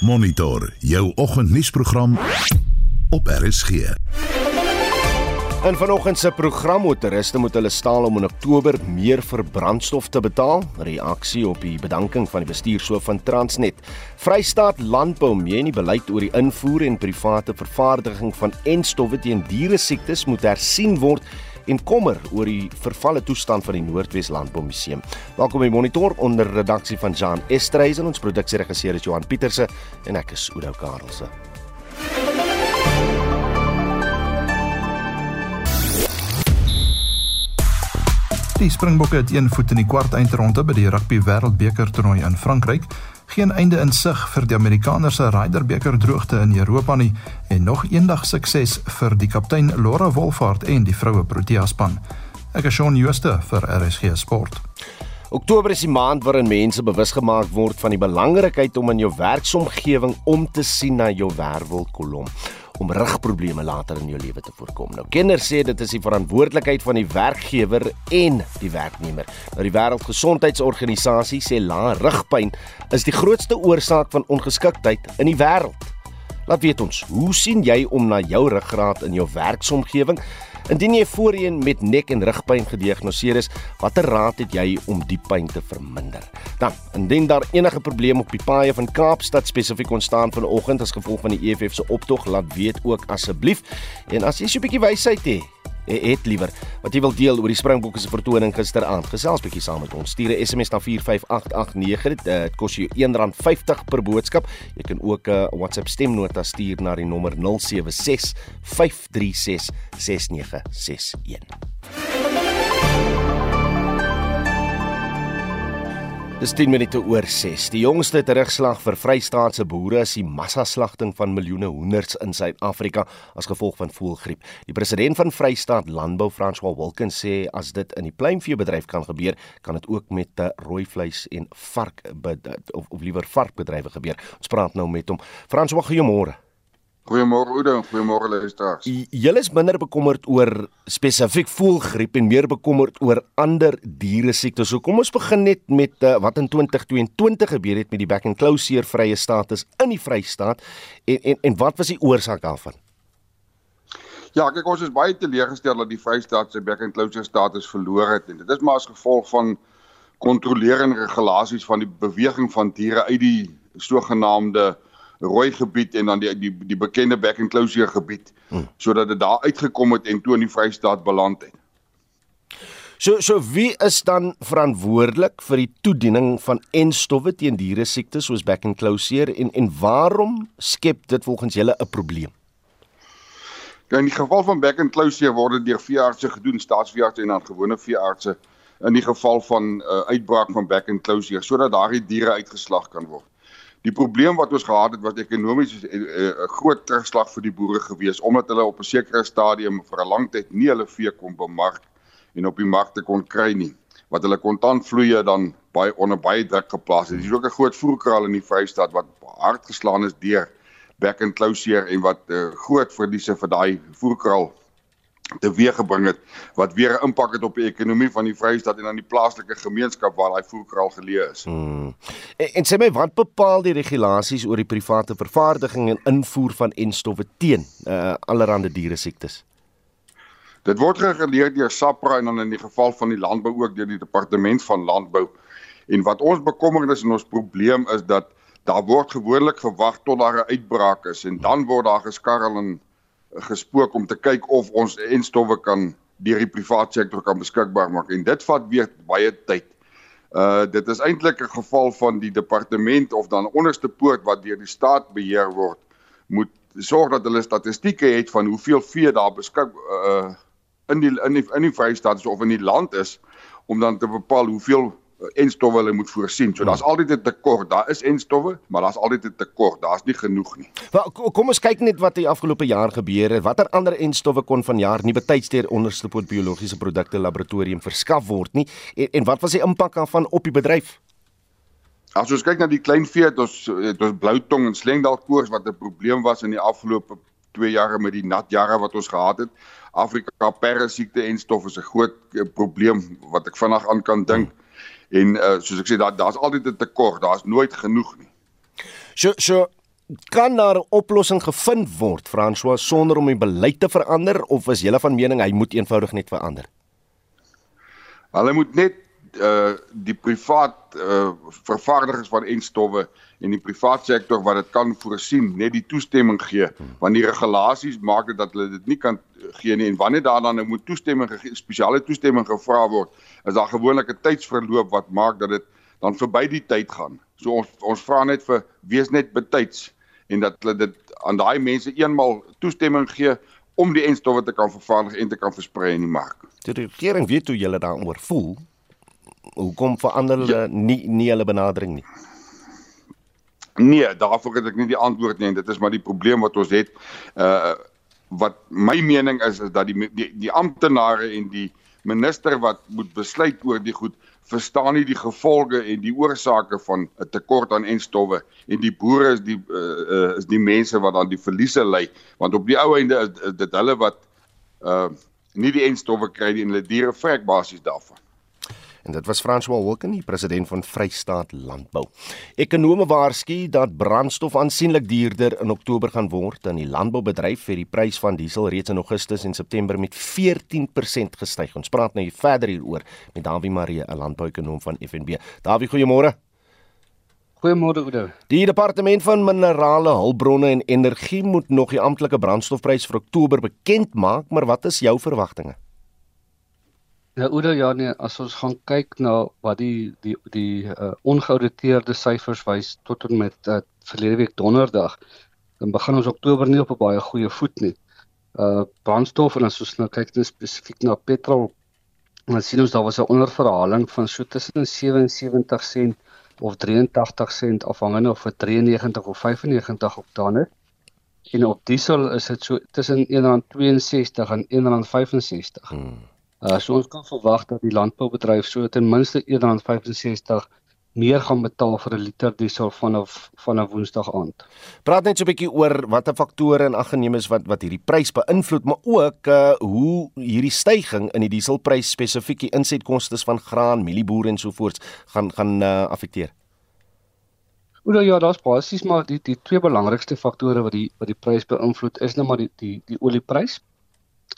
Monitor jou oggendnuusprogram op RSG. In vanoggend se program motoriste moet hulle staal om in Oktober meer vir brandstof te betaal. Reaksie op die bedanking van die bestuurshoof van Transnet. Vrystaat Landbou mee in die beleid oor die invoer en private vervaardiging van enstowwe teen diere siektes moet hersien word en kommer oor die vervalle toestand van die Noordwes Landbou Museum. Welkom by Monitor onder redaksie van Jan Estreisen, ons produksieregisseur is Johan Pieterse en ek is Oudo Karelse. Die Springbokke het een voet in die kwart eindronde by die Rugby Wêreldbeker toernooi in Frankryk. Geen einde in sig vir die Amerikaners se Ryder beker droogte in Europa nie en nog eendag sukses vir die kaptein Laura Wolfhard en die vroue Protea span. Ek is Shaun Jooste vir RSG Sport. Oktober is die maand waarin mense bewus gemaak word van die belangrikheid om in jou werksomgewing om te sien na jou wervelkolom om rugprobleme later in jou lewe te voorkom. Nou kenners sê dit is die verantwoordelikheid van die werkgewer en die werknemer. Nou die Wêreldgesondheidsorganisasie sê lae rugpyn is die grootste oorsaak van ongeskiktheid in die wêreld. Laat weet ons, hoe sien jy om na jou ruggraat in jou werksomgewing? Indien jy voorheen met nek en rugpyn gediagnoseer is, watter raad het jy om die pyn te verminder? Dan, indien daar enige probleme op die paaie van Kaapstad spesifiek ontstaan vanoggend as gevolg van die EFF se optog, laat weet ook asseblief. En as jy so 'n bietjie wysheid het, het liewer wat jy wil deel oor die Springbokke se vertoning gisteraand. Gesels bietjie saam met ons. Stuur 'n SMS na 45889. Dit uh, kos jou R1.50 per boodskap. Jy kan ook 'n uh, WhatsApp stemnota stuur na die nommer 076 536 6961. Dis 10 minute oor 6. Die jongste terugslag vir Vrystaatse boere is die massaslagting van miljoene hoenders in Suid-Afrika as gevolg van voëlgriep. Die president van Vrystaat Landbou, François Wilkins, sê as dit in die pluimveebedryf kan gebeur, kan dit ook met die rooi vleis en vark of, of liewer varkbedrywe gebeur. Ons praat nou met hom. François, goeiemôre. Goeiemôre Oudo en goeiemôre luisteraars. Julle is minder bekommerd oor spesifiek voëlgriep en meer bekommerd oor ander diere siektes. So kom ons begin net met uh, wat in 2022 gebeur het met die back and closure vrye status in die Vrystaat en en en wat was die oorsaak daarvan? Ja, kyk ons is baie teleeggestel dat die Vrystaat se back and closure status verloor het en dit is maar as gevolg van kontrolerende regulasies van die beweging van diere uit die sogenaamde rooi gebied en dan die die die bekende back and closure gebied hmm. sodat dit daar uitgekom het en toe in die Vrystaat beland het. So so wie is dan verantwoordelik vir die toediening van enstowwe teen diere siektes soos back and closure en en waarom skep dit volgens julle 'n probleem? Ja, in die geval van back and closure word dit deur veeartse gedoen, staatsveeartse en dan gewone veeartse in die geval van uh, uitbraak van back and closure sodat daardie diere uitgeslag kan word. Die probleem wat ons gehad het was ekonomies 'n uh, uh, groot terugslag vir die boere gewees omdat hulle op 'n sekere stadium vir 'n lang tyd nie hulle vee kon bemark en op die markte kon kry nie wat hulle kontantvloeie dan baie onder baie druk geplaas het. Dis ook 'n groot voerkraal in die Vrystaat wat hard geslaan is deur back and closure en wat uh, groot verliese vir daai voerkraal teweeggebring het wat weer 'n impak het op die ekonomie van die Vrystaat en aan die plaaslike gemeenskap waar daai voerkraal geleë is. Hmm. En, en sê my wat bepaal die regulasies oor die private vervaardiging en invoer van enstowwe teen uh, allerlei diere siektes? Dit word gereguleer deur SAPRA en dan in die geval van die landbou ook deur die departement van landbou. En wat ons bekommernis en ons probleem is dat daar word gewoonlik gewag tot daar 'n uitbraak is en dan word daar geskarrel en gespook om te kyk of ons enstowwe kan deur die private sektor kan beskikbaar maak en dit vat weer baie tyd. Uh dit is eintlik 'n geval van die departement of dan onderste poort wat deur die staat beheer word moet sorg dat hulle statistieke het van hoeveel vee daar beskik uh in die in die in die Vrystaat of in die land is om dan te bepaal hoeveel enstowwe hulle moet voorsien. So daar's altyd 'n tekort. Daar is enstowwe, maar daar's altyd 'n tekort. Daar's nie genoeg nie. Wel kom ons kyk net wat die afgelope jaar gebeur het. Watter ander enstowwe kon vanjaar nie betyds deur onderste poort biologiese produkte laboratorium verskaf word nie en, en wat was die impak daarvan op die bedryf? As ons kyk na die klein vee, het ons het ons bloutong en slengdalkoors wat 'n probleem was in die afgelope 2 jare met die nat jare wat ons gehad het. Afrika perde siekte en stof is 'n groot eh, probleem wat ek vinnig aan kan dink. Hmm En uh, soos ek sê daar daar's altyd 'n tekort, daar's nooit genoeg nie. So so kan daar 'n oplossing gevind word, François, sonder om die beleid te verander of is jy van mening hy moet eenvoudig net verander? Hulle moet net uh die privaat uh vervaardigers van enstowwe en die privaat sektor wat dit kan voorsien net die toestemming gee want die regulasies maak dit dat hulle dit nie kan gee nie en wanneer daar dan 'n moet toestemming gegee spesiale toestemming gevra word is daar gewoonlik 'n tydsverloop wat maak dat dit dan verby die tyd gaan. So ons ons vra net vir wees net betyds en dat hulle dit aan daai mense eenmal toestemming gee om die enstowwe te kan vervaardig en te kan versprei in die mark. Die regering weet hoe julle daaroor voel. Hoekom verander hulle ja. nie nie hulle benadering nie? Nee, daarvoor het ek nie die antwoord nie en dit is maar die probleem wat ons het. Uh wat my mening is is dat die die, die amptenare en die minister wat moet besluit oor die goed verstaan nie die gevolge en die oorsake van 'n tekort aan enstowwe en die boere is die uh, uh, is die mense wat dan die verliese ly want op die ou einde is, is dit hulle wat uh nie die enstowwe kry nie en hulle diere vrek basies daarvan. En dit was François Wilken, die president van Vrystaat Landbou. Ekonome waarsku dat brandstof aansienlik duurder in Oktober gaan word en die landboubedryf het die prys van diesel reeds in Augustus en September met 14% gestyg. Ons praat nou verder hieroor met Dawie Marie, 'n landbouekonoom van FNB. Dawie, goeiemôre. Goeiemôre Oudo. Die departement van minerale hulpbronne en energie moet nog die amptelike brandstofprys vir Oktober bekend maak, maar wat is jou verwagtinge? Ja, Oudo, ja nee, as ons gaan kyk na wat die die die uh, ongeauditeerde syfers wys tot en met uh, verlede week donderdag, dan begin ons Oktober nie op 'n baie goeie voet nie. Uh brandstof en as ons nou kyk net spesifiek na petrol, dan sien ons daar was 'n onderverhaling van so tussen 77 sent of 83 sent afhangende of vir 93 of 95 oktane. En op diesel is dit so tussen R1.62 en R1.65. Hmm. Uh so ons kan verwag dat die landboubedryf so ten minste R1.65 meer gaan betaal vir 'n liter diesel vanaf van 'n Woensdag aand. Praat net so 'n bietjie oor watter faktore in ag geneem is wat wat hierdie prys beïnvloed, maar ook uh hoe hierdie stygings in die dieselprys spesifiek die insetkoste van graan, mielieboere en so voort gaan gaan uh affekteer. Oor ja, daar's basies maar die die twee belangrikste faktore wat die wat die prys beïnvloed is nou maar die die die olieprys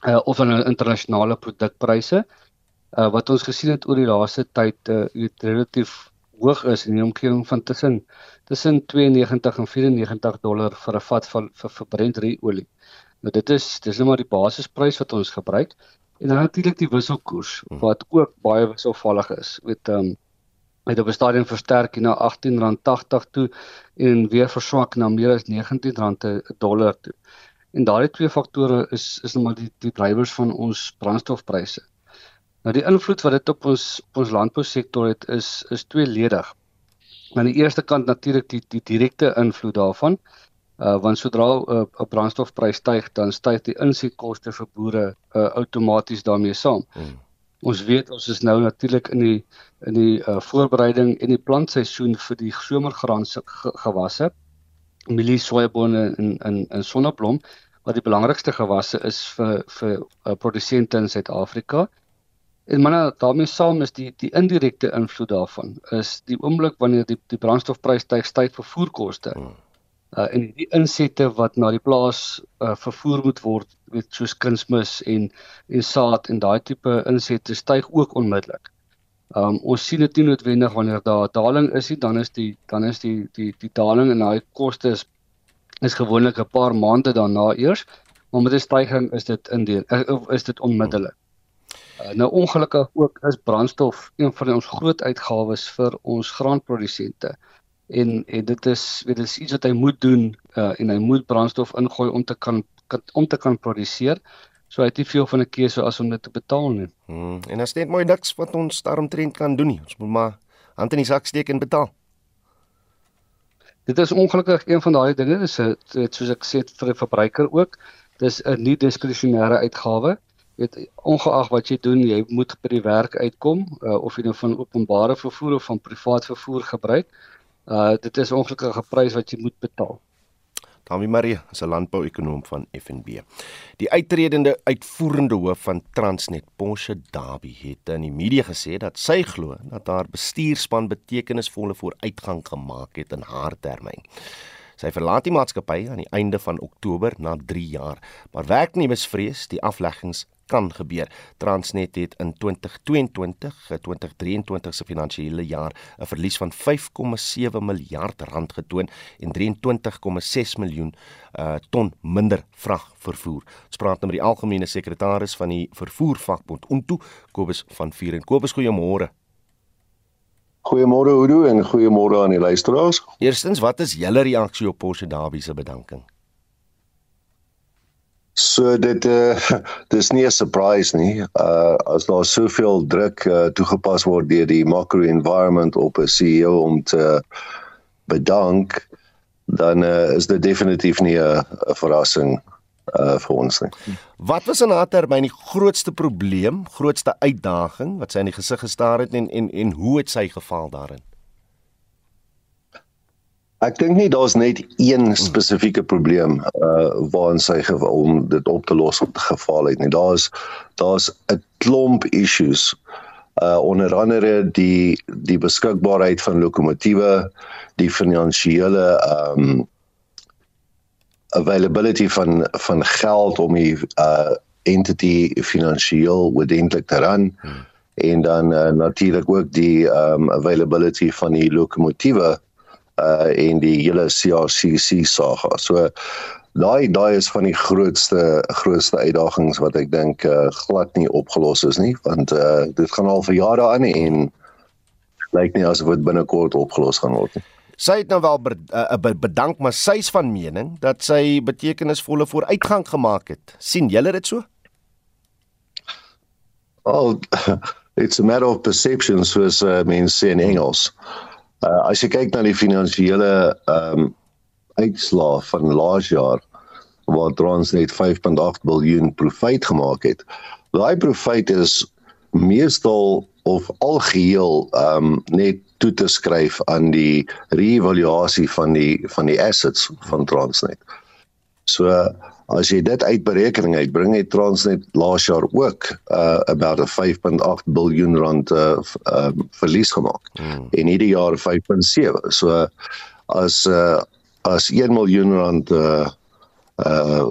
uh, of aan internasionale produkpryse uh, wat ons gesien het oor die laaste tyd uh, relatief hoog is in die omgewing van tussen tussen 92 en 94 dollar vir 'n vat van vir verbrande olie. Nou dit is dis net maar die basisprys wat ons gebruik en dan natuurlik die wisselkoers hmm. wat ook baie wisselvallig is. Met ehm um, het op 'n stadium versterk na R18.80 toe en weer verswak na meer as R19 per dollar toe. En daardie twee faktore is is nou maar die die drywers van ons brandstofpryse. Nou die invloed wat dit op ons op ons landbousektor het is is tweeledig. Aan die eerste kant natuurlik die die direkte invloed daarvan. Uh want sodra 'n uh, 'n brandstofprys styg, dan styg die insetkoste vir boere uh outomaties daarmee saam. Hmm. Ons weet ons is nou natuurlik in die in die uh voorbereiding en die plantseisoen vir die somergraan gewasse mielie, soeibone en in in sonneblom wat die belangrikste gewasse is vir vir uh, produsente in Suid-Afrika. En manne, daarmee saam is die die indirekte invloed daarvan is die oomblik wanneer die die brandstofprys styg, styg vervoerkoste. Hmm. Uh en die insette wat na die plaas uh, vervoer moet word, weet soos kunsmis en en saad en daai tipe insette styg ook onmiddellik. Um ons sien dit nie noodwendig wanneer daar 'n daling is nie, dan is die dan is die die die daling in daai koste is is gewoonlik 'n paar maande daarna eers, maar met 'n styging is dit indien eh, of is dit onmiddellik. Uh, nou ongelukkig ook is brandstof een van ons groot uitgawes vir ons graanprodusente. En en dit is dit is iets wat hy moet doen uh, en hy moet brandstof ingooi om te kan om te kan produseer. So hy het nie veel van 'n keuse as om dit te betaal nie. Hmm, en as net mooi niks wat ons daaromtrent kan doen nie. Ons moet maar hand in die sak steek en betaal. Dit is ongelukkig een van daai dinge, dis dit soos ek sê vir die verbruiker ook. Dis 'n nie diskresionêre uitgawe. Weet ongeag wat jy doen, jy moet by die werk uitkom uh, of jy nou van openbare vervoer of van privaat vervoer gebruik. Uh dit is ongelukkig 'n prys wat jy moet betaal. Tammy Marie is 'n landbouekonoom van FNB. Die uitredende uitvoerende hoof van Transnet, Porsche Dabi, het in die media gesê dat sy glo dat haar bestuurspan betekenisvolle vooruitgang gemaak het in haar termyn. Sy verlaat die maatskappy aan die einde van Oktober na 3 jaar, maar werknemers vrees die afleggings kan gebeur. Transnet het in 2022, 2023 se finansiële jaar 'n verlies van 5,7 miljard rand getoon en 23,6 miljoen uh, ton minder vrag vervoer. Ons praat nou met die algemene sekretaris van die vervoervakbond Untu, Kobus van Vuren. Kobus, goeiemôre. Goeiemôre Oudo en goeiemôre aan die luisteraars. Eerstens, wat is julle reaksie op Porsche Dawie se bedanking? So dit uh dis nie 'n surprise nie. Uh as daar soveel druk uh, toegepas word deur die macro environment op 'n CEO om te bedank, dan uh, is dit definitief nie 'n verrassing uh vir ons nie. Wat was in haar termyn die grootste probleem, grootste uitdaging wat sy in die gesig gestaar het en en en hoe het sy gefaal daarin? Ek dink nie daar's net een spesifieke probleem uh waarin sy om dit op te los op geval het nie. Daar's daar's 'n klomp issues uh onder andere die die beskikbaarheid van lokomotiewe, die finansiële um availability van van geld om die uh entity finansiëel oordentlik te ran hmm. en dan uh, natuurlik ook die um availability van die lokomotiewe uh en die hele CRCC saga. So daai daai is van die grootste grootste uitdagings wat ek dink uh, glad nie opgelos is nie, want uh dit gaan al vir jare aan en lyk nie asof dit binnekort opgelos gaan word nie. Sy het nou wel uh, bedank, maar sy's van mening dat sy betekenisvolle vooruitgang gemaak het. sien julle dit so? Oh, it's a matter of perception soos uh, mense sê in Engels. Uh, as jy kyk na die finansiële ehm um, uitslae van laas jaar waar Transnet 5.8 miljard profit gemaak het. Daai profit is meestal of algeheel ehm um, net toe te skryf aan die re-evaluasie van die van die assets van Transnet. So as jy dit uit berekening uitbring het Transnet laas jaar ook uh about 'n 5.8 miljard rand uh um, verlies gemaak hmm. en hierdie jaar 5.7 so as uh as 1 miljoen rand uh uh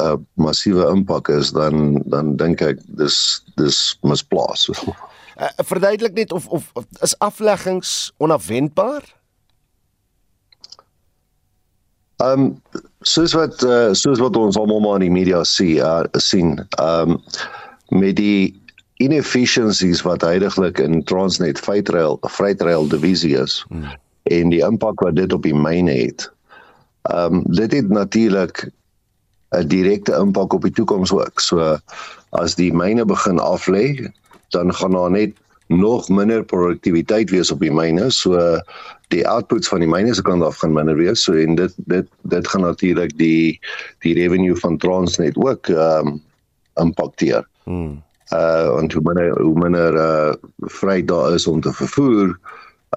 'n uh, massiewe impak is dan dan dink ek dis dis misplaas. uh, verduidelik net of of is afleggings onafwendbaar? Ehm um, soos wat uh, soos wat ons almal maar in die media sien, uh, sien, ehm um, met die inefficiencies wat heidaglik in Transnet Freightrail Freightrail divisie is hmm. en die impak wat dit op die myne het. Ehm um, dit het natuurlik 'n direkte impak op die toekoms ook. So as die myne begin aflê, dan gaan daar net nog minder produktiwiteit wees op die myne. So die outputs van die myne se kant af gaan minder wees. So en dit dit dit gaan natuurlik die die revenue van Transnet ook ehm um, impakteer. Hmm. Uh en hoe minder hoe minder uh vry daar is om te vervoer,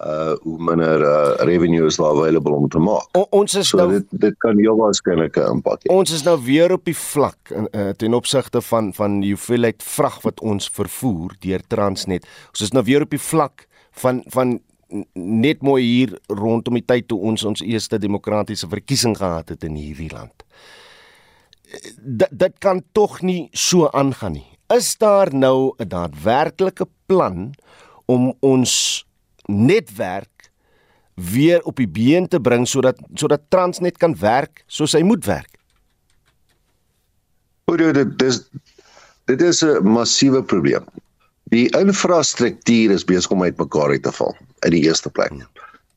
uh hoe minder uh revenue is daar available om te maak. O, ons is so nou dit dit kan heel waarskynlik 'n impak hê. Ons is nou weer op die vlak in uh, ten opsigte van van die hoeveelheid vrag wat ons vervoer deur Transnet. Ons is nou weer op die vlak van van net mooi hier rondom die tyd toe ons ons eerste demokratiese verkiesing gehad het in hierdie land. D dit kan tog nie so aangaan nie. Is daar nou 'n daadwerklike plan om ons netwerk weer op die been te bring sodat sodat Transnet kan werk soos hy moet werk. Hoe dit dis dit is 'n massiewe probleem. Die infrastruktuur is besig om uitmekaar uit te val in die eerste plek.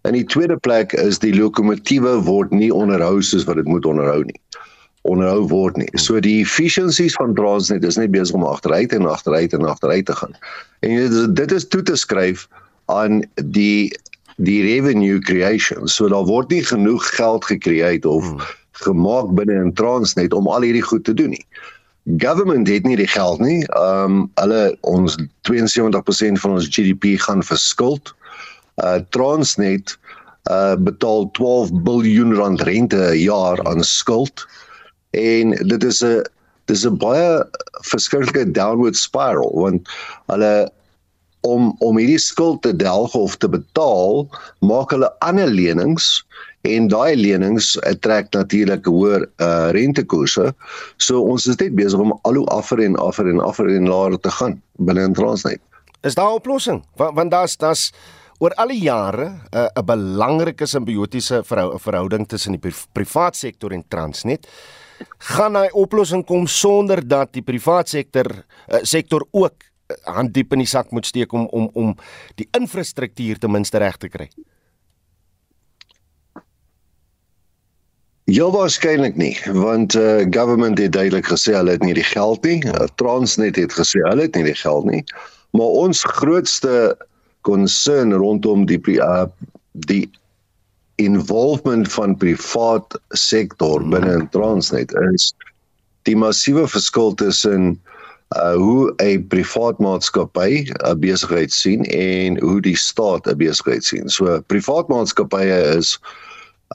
In die tweede plek is die lokomotiewe word nie onderhou soos wat dit moet onderhou nie. Onderhou word nie. So die efficiencies van Transnet is net besig om agteruit en agteruit en agteruit te gaan. En dit is toe te skryf aan die die revenue creation. So daar word nie genoeg geld gekreëer of hmm. gemaak binne in Transnet om al hierdie goed te doen nie. Government het nie die geld nie. Ehm um, hulle ons 72% van ons GDP gaan verskuld. Uh Transnet uh betaal 12 miljard rand rente per jaar aan skuld. En dit is 'n dis 'n baie verskriklike downward spiral want hulle om om hierdie skuld te delg of te betaal, maak hulle ander lenings en daai lenings trek natuurlik hoër uh, rentekoerse. So ons is net besig om al hoe affer en affer en affer en laer te gaan binne in Transnet. Is daar 'n oplossing? Want want daar's daar's oor al die jare 'n uh, 'n belangrike simbiotiese verhou, verhouding tussen die pri privaat sektor en Transnet. Gaan daai oplossing kom sonder dat die privaat sektor uh, sektor ook hand diep in die sak moet steek om om om die infrastruktuur ten minste reg te kry? Ja waarskynlik nie, want uh government het duidelik gesê hulle het nie die geld nie. Uh, Transnet het gesê hulle het nie die geld nie. Maar ons grootste concern rondom die uh die involvement van privaat sektor binne in Transnet is die massiewe verskil tussen uh hoe 'n privaat maatskappy 'n besigheid sien en hoe die staat 'n besigheid sien. So privaat maatskappye is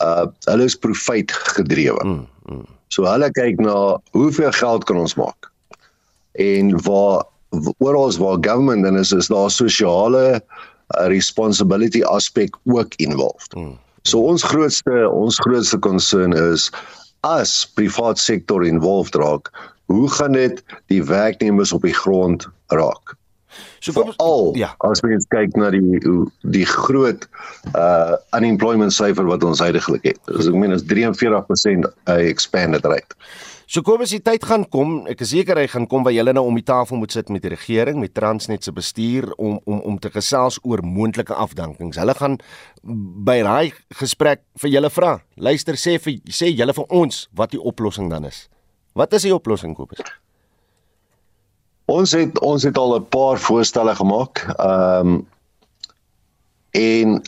uh hulle is profit gedrewe. Mm, mm. So hulle kyk na hoeveel geld kan ons maak. En waar oral waar government dan is is daar sosiale uh, responsibility aspek ook involved. Mm. So ons grootste ons grootste concern is as privaat sektor involved raak, hoe gaan dit die werknemers op die grond raak? So kom al ja. as mens kyk na die die groot uh unemployment syfer wat ons heidaglik het. Dus ek meen is 43% uh, expanded rate. So kom as die tyd gaan kom, ek is seker hy gaan kom waar julle nou om die tafel moet sit met die regering, met Transnet se bestuur om om om te gesels oor moontlike afdankings. Hulle gaan by daai gesprek vir julle vra. Luister sê vir sê julle vir ons wat die oplossing dan is. Wat is die oplossing Kobus? Ons het ons het al 'n paar voorstelle gemaak. Ehm um, en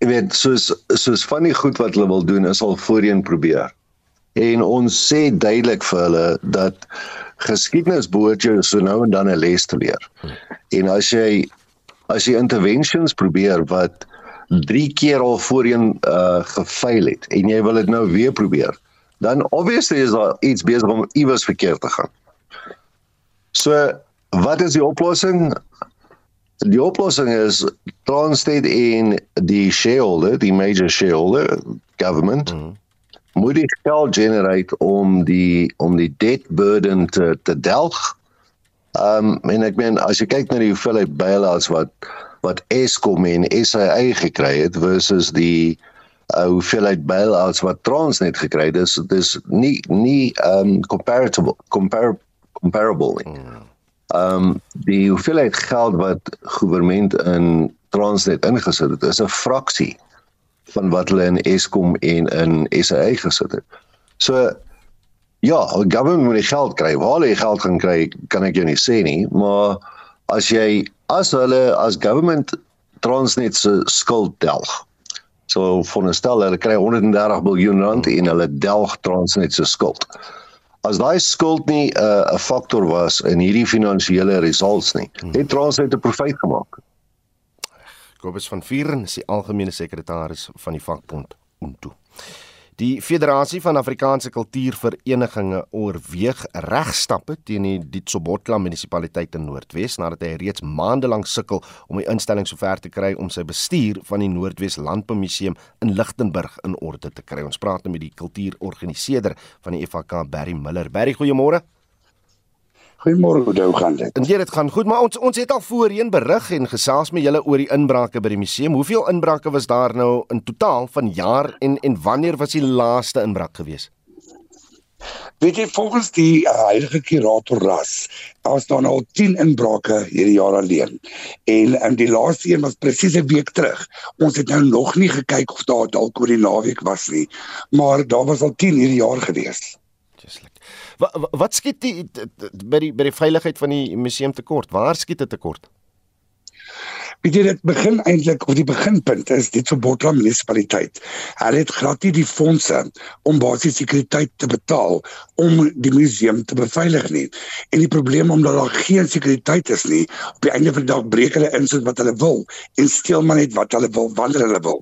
jy weet soos soos van die goed wat hulle wil doen is al voorheen probeer. En ons sê duidelik vir hulle dat geskiedenis behoort jou so nou en dan 'n les te leer. En as jy as jy interventions probeer wat 3 keer al voorheen uh gefaal het en jy wil dit nou weer probeer, dan obviously is daar iets besig om iewers verkeerd te gaan. So, wat is die oplossing? Die oplossing is Transnet en die shareholder, die major shareholder government mm. moet die geld generate om die om die debt burden te te delg. Um en ek meen as jy kyk na die hoeveelheid bailouts wat wat Eskom en SAA gekry het versus die uh, hoeveelheid bailouts wat Transnet gekry het, dis dis nie nie um comparable comparable comparable nie. Um, die hoeveelheid geld wat regering in Transnet ingesit het, is 'n fraksie van wat hulle in Eskom en in SA gesit het. So ja, die government moet die geld kry. Waar hulle die geld gaan kry, kan ek jou nie sê nie, maar as jy as hulle as government Transnet se skuld delg. So veronderstel hulle kry 130 miljard rand en hulle delg Transnet se skuld as daai skuld nie 'n uh, faktor was in hierdie finansiële results nie, hmm. het Transnet 'n profit gemaak. Kobus van Vieren is die algemene sekretaris van die vakbond Untu. Die Federasie van Afrikaanse Kultuurverenigings oorweeg regstappe teen die Ditsobotla munisipaliteit in Noordwes nadat hy reeds maande lank sukkel om die instelling sover te kry om sy bestuur van die Noordwes Landboumuseum in Lichtenburg in orde te kry. Ons praat nou met die kultuurorganiseerder van die FHK, Barry Miller. Barry, goeiemôre. Goeiemôre, hoe gaan dit? En dit gaan goed, maar ons ons het al voorheen berig en gesels met julle oor die inbrake by die museum. Hoeveel inbrake was daar nou in totaal van jaar en en wanneer was die laaste inbraak gewees? Weet jy volgens die uh, heilige kurator ras, was daar nou 10 inbrake hierdie jaar alleen. En in die laaste een was presies 'n week terug. Ons het nou nog nie gekyk of daar dalk oor die naweek was nie, maar daar was al 10 hierdie jaar gewees. Wat wat skiet die by die by die veiligheid van die museum tekort? Waar skiet dit tekort? Jy dit begin eintlik of die beginpunt is dit vir Botla munisipaliteit. Hulle het glad nie die fondse om basiese sekuriteit te betaal om die museum te beveilig nie. En die probleem omdat daar geen sekuriteit is nie, op die einde van die dag breek hulle in soos wat hulle wil en steel maar net wat hulle wil wanneer hulle wil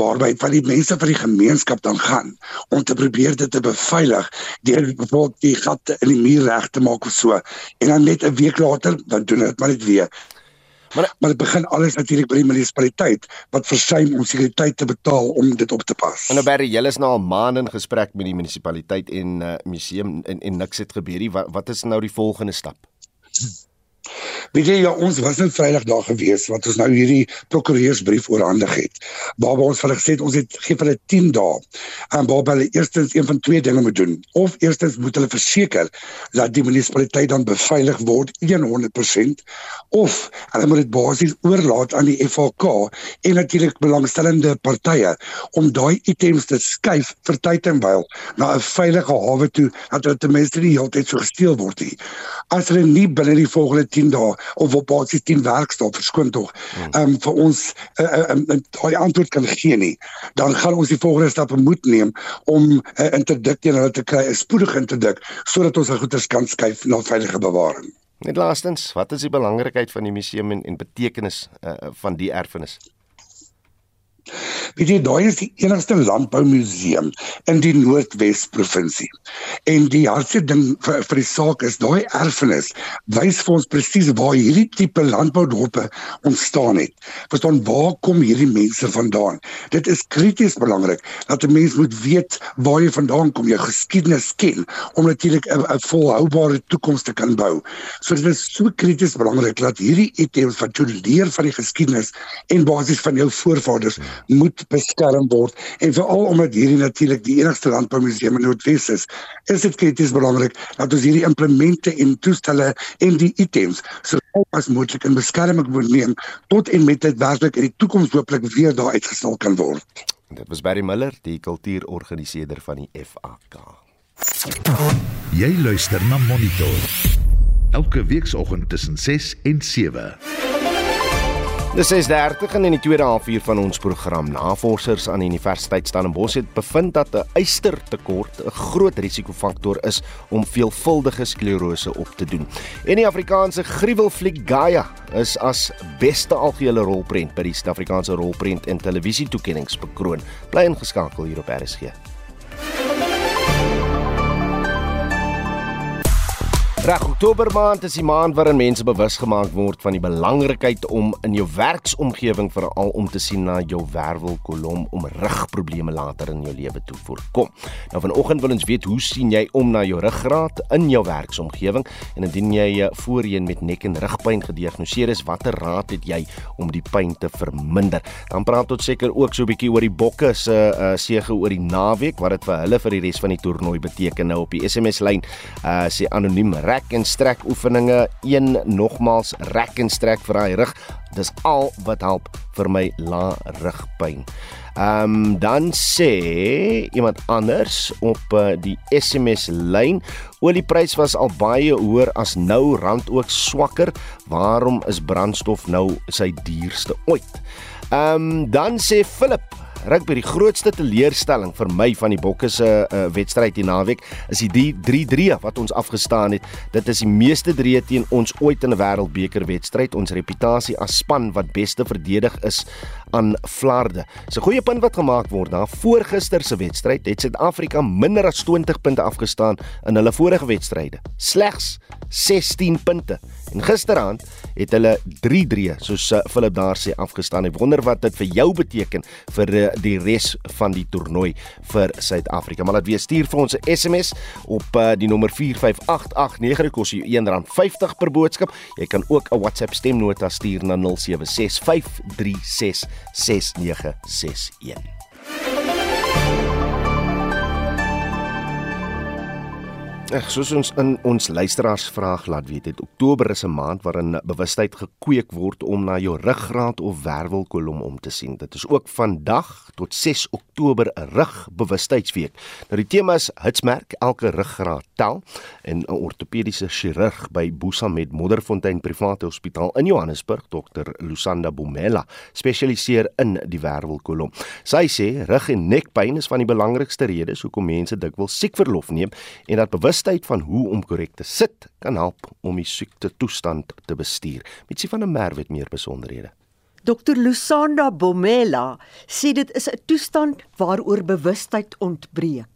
waarby van die mense van die gemeenskap dan gaan om te probeer dit te beveilig deur bijvoorbeeld die gatte in die muur reg te maak of so en dan net 'n week later dan doen dit maar net weer Maar maar dit begin alles natuurlik by die munisipaliteit wat versuim om sekuriteit te betaal om dit op te pas. En nou Barry, julle is nou al maande in gesprek met die munisipaliteit en uh, museum en en niks het gebeur nie. Wat wat is nou die volgende stap? Weet jy ja, ons was net Vrydag daar gewees wat ons nou hierdie prokureursbrief oorhandig het. Waar ons hulle gesê het ons het gee hulle 10 dae. En waar hulle eerstens een van twee dinge moet doen. Of eerstens moet hulle verseker dat die munisipaliteit dan beveilig word 100% of hulle moet dit basies oorlaat aan die FHK en natuurlik belangstellende partye om daai items te skuif vir tyd en wyl na 'n veilige hawe toe dat hulle ten minste nie heeltyd so gesteel word nie. As hulle nie binne die volgende 10 dae of op basis 10 werkdae verskoon tog. Hmm. um, vir ons 'n uh, uh, uh, antwoord kan gee nie. Dan gaan ons die volgende stappe moet neem om 'n uh, interdikt teen hulle te kry 'n spoedige interdikt sodat ons al goeders kan skuif na veilige bewaring. Net laastens wat is die belangrikheid van die museum en, en betekenis uh, van die erfenis Weet jy, daai is die enigste landboumuseum in die Noordwes provinsie. En die hardste ding vir, vir die saak is daai erfenis wys vir ons presies waar hierdie tipe landboudorpe ontstaan het. Verstaan waar kom hierdie mense vandaan? Dit is krities belangrik dat 'n mens moet weet waar jy vandaan kom, jou geskiedenis ken om natuurlik 'n volhoubare toekoms te kan bou. So dit is so krities belangrik dat hierdie items wat jy leer van die geskiedenis en basies van jou voorvaders moet beskerm word en veral omdat hierdie natuurlik die enigste landboumuseum in Noordwes is, is dit krities belangrik dat ons hierdie implemente en toestelle en die items so as moontlik in beskerming moet neem tot en met dit werklik in die toekoms hooplik weer daar uitgestal kan word. Dit was Barry Miller, die kultuurorganiseerder van die FAK. Jy luister na Monitor. Elke weekoggend tussen 6 en 7. Dis 6:30 en in die tweede halfuur van ons program Navorsers aan die Universiteit Stellenbosch het bevind dat 'n ystertekort 'n groot risikofaktor is om veelvuldige sklerose op te doen. En die Afrikaanse gruwelfliek Gaia is as beste algehele rolprent by die Suid-Afrikaanse rolprent en televisie toekenninge bekroon. Bly ingeskakel hier op RSG. Reg Oktober maand is die maand waarin mense bewus gemaak word van die belangrikheid om in jou werksomgewing veral om te sien na jou wervelkolom om rugprobleme later in jou lewe te voorkom. Nou vanoggend wil ons weet hoe sien jy om na jou ruggraat in jou werksomgewing en indien jy eh, voorheen met nek en rugpyn gediagnoseer is, watter raad het jy om die pyn te verminder? Dan praat ons seker ook so 'n bietjie oor die bokke se uh, sege oor die naweek wat dit vir hulle vir die res van die toernooi beteken nou op die SMS lyn uh, sê anoniem rek en strek oefeninge, een nogmals rek en strek vir daai rug. Dis al wat help vir my la rugpyn. Ehm um, dan sê iemand anders op uh, die SMS lyn, olieprys was al baie hoër as nou rand ook swakker. Waarom is brandstof nou sy duurste ooit? Ehm um, dan sê Philip Rugby die grootste teleurstelling vir my van die Bokke se uh, wedstryd die naweek is die 3-3 wat ons afgestaan het. Dit is die meeste drie teen ons ooit in 'n wêreldbeker wedstryd. Ons reputasie as span wat beste verdedig is aan Vlaarde. Dis 'n goeie punt wat gemaak word. Na voorgister se wedstryd het Suid-Afrika minder as 20 punte afgestaan in hulle vorige wedstryde. Slegs 16 punte. En gisteraand het hulle 3-3 soos uh, Philip daar sê afgestaan. Ek wonder wat dit vir jou beteken vir uh, die res van die toernooi vir Suid-Afrika. Maar laat weer stuur vir ons 'n SMS op uh, die nommer 45889 dit kos jou R1.50 per boodskap. Jy kan ook 'n WhatsApp stemnota stuur na 0765366961. Ek soos ons in ons luisteraars vraag laat weet, het Oktober is 'n maand waarin bewustheid gekweek word om na jou ruggraat of wervelkolom om te sien. Dit is ook vandag tot 6 Oktober 'n rugbewustheidsweek. Nou die tema is hitsmerk elke ruggraat tel en 'n ortopediese chirurg by Busamed Modderfontein Private Hospitaal in Johannesburg, Dr. Lusanda Bomela, spesialiseer in die wervelkolom. Sy sê rug en nekpyn is van die belangrikste redes hoekom mense dikwels siek verlof neem en dat bewus bewustheid van hoe om korrek te sit kan help om die siekte toestand te bestuur. Mitsi van der Merwe het meer besonderhede. Dr Lusanda Bomela sê dit is 'n toestand waaroor bewustheid ontbreek.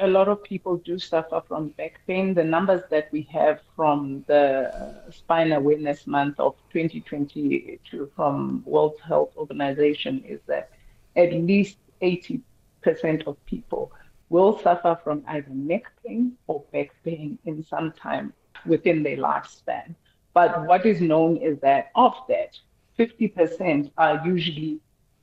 a lot of people do suffer from back pain. The numbers that we have from the uh, Spine Awareness Month of 2022 from World Health Organization is that at least 80% of people will suffer from either neck pain or back pain in some time within their lifespan. But what is known is that of that, 50% are usually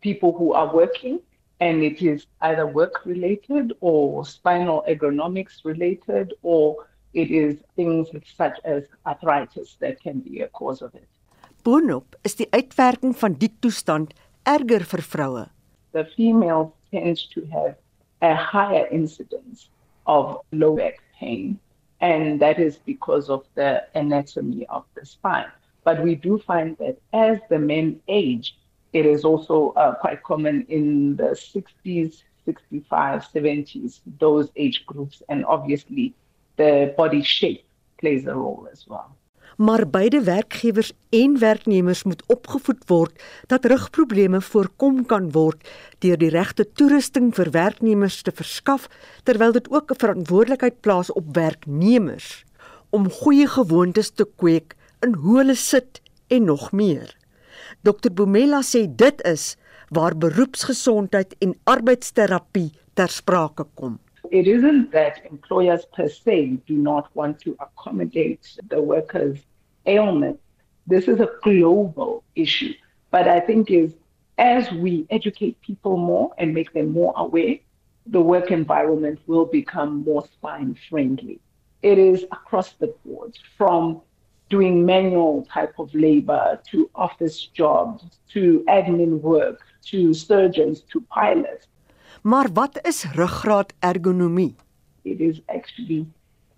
people who are working and it is either work related or spinal ergonomics related or it is things such as arthritis that can be a cause of it. Boonop is die uitwerking van die toestand erger vir vroue. The female tends to have a higher incidence of low back pain and that is because of the anatomy of the spine. But we do find that as the men age, it is also uh, quite common in the 60s, 65, 70s, those age groups. And obviously, the body shape plays a role as well. Maar beide werkgewers en werknemers moet opgevoed word dat rugprobleme voorkom kan word deur die regte toerusting vir werknemers te verskaf terwyl dit ook 'n verantwoordelikheid plaas op werknemers om goeie gewoontes te kweek in hoe hulle sit en nog meer. Dr Bomela sê dit is waar beroepsgesondheid en arbeidsterapie ter sprake kom. It isn't that employers per se do not want to accommodate the workers' ailment. This is a global issue. But I think is as we educate people more and make them more aware, the work environment will become more spine friendly. It is across the board from doing manual type of labor to office jobs to admin work to surgeons to pilots. Maar wat is ruggraat ergonomie? It is actually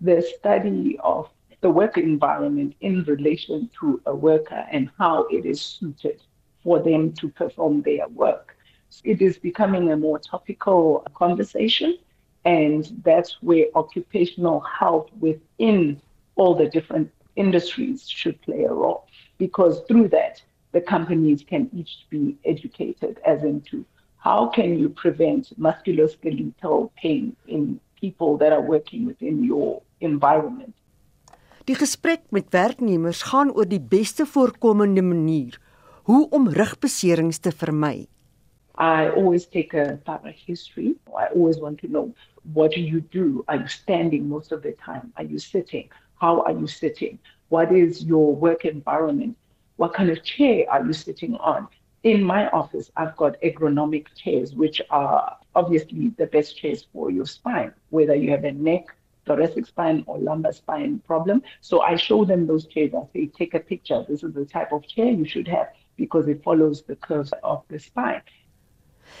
the study of the work environment in relation to a worker and how it is suited for them to perform their work. It is becoming a more topical conversation, and that's where occupational health within all the different industries should play a role because through that, the companies can each be educated as into how can you prevent musculoskeletal pain in people that are working within your environment. Die gesprek met werknemers gaan oor die beste voorkomende manier hoe om rugbeserings te vermy. I always take a thorough history. I always want to know what do you do? Are you standing most of the time? Are you sitting? How are you sitting? What is your work environment? What kind of chair are you sitting on? In my office, I've got ergonomic chairs, which are obviously the best chairs for your spine, whether you have a neck, thoracic spine, or lumbar spine problem. So I show them those chairs. I say, take a picture. This is the type of chair you should have because it follows the curves of the spine.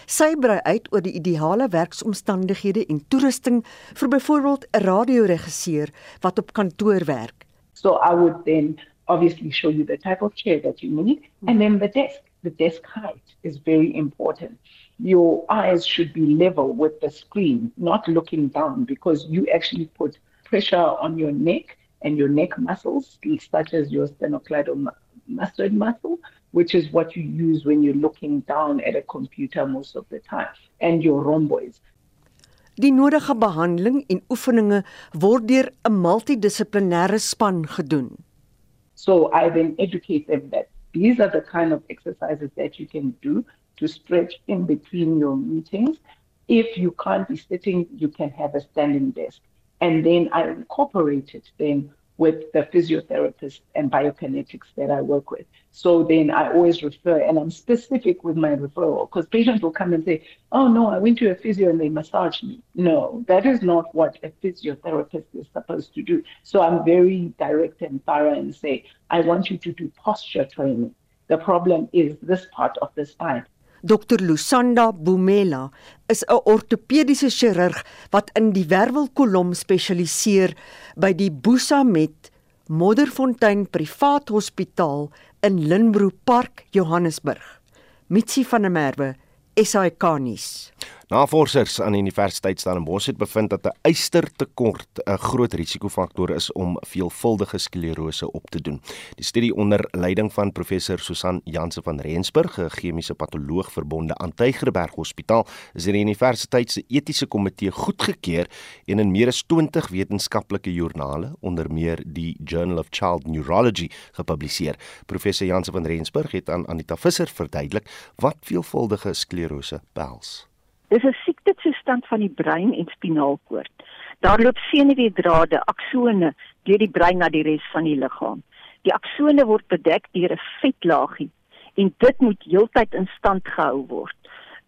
Sy brei uit oor die ideale werksomstandighede en toerusting vir byvoorbeeld 'n radioregisseur wat op kantoor werk. So I would then obviously show you the type of chair that you need and hmm. then the desk. The desk height is very important. Your eyes should be level with the screen, not looking down because you actually put pressure on your neck and your neck muscles, such as your sternocleidomastoid muscle, which is what you use when you're looking down at a computer most of the time, and your rhomboids. Die nodige behandeling en oefeninge word deur 'n multidissiplinêre span gedoen. So I then educate them that these are the kind of exercises that you can do to stretch in between your meetings. If you can't be sitting, you can have a standing desk. And then I incorporate it then with the physiotherapists and biokinetics that I work with. So then I always refer, and I'm specific with my referral because patients will come and say, Oh, no, I went to a physio and they massaged me. No, that is not what a physiotherapist is supposed to do. So I'm very direct and thorough and say, I want you to do posture training. The problem is this part of the spine. Dr Lusanda Bumela is 'n ortopediese chirurg wat in die wervelkolom spesialiseer by die Busamet Modderfontein Privaat Hospitaal in Linbro Park, Johannesburg. Mitsi van der Merwe, SAK nuus. Navorsers aan die Universiteit Stellenbosch het bevind dat 'n ystertekort 'n groot risikofaktor is om veelvuldige sklerose op te doen. Die studie onder leiding van professor Susan Janse van Rensburg, 'n chemiese patoloog verbonde aan Tygerberg Hospitaal, is deur die universiteit se etiese komitee goedgekeur en in meer as 20 wetenskaplike joernale, onder meer die Journal of Child Neurology, gepubliseer. Professor Janse van Rensburg het aan Anita Visser verduidelik wat veelvuldige sklerose behels. Dis 'n siektetoestand van die brein en spinaalkoord. Daar loop senuweedrade, aksone deur die brein na die res van die liggaam. Die aksone word bedek deur 'n vetlaagie en dit moet heeltyd in stand gehou word.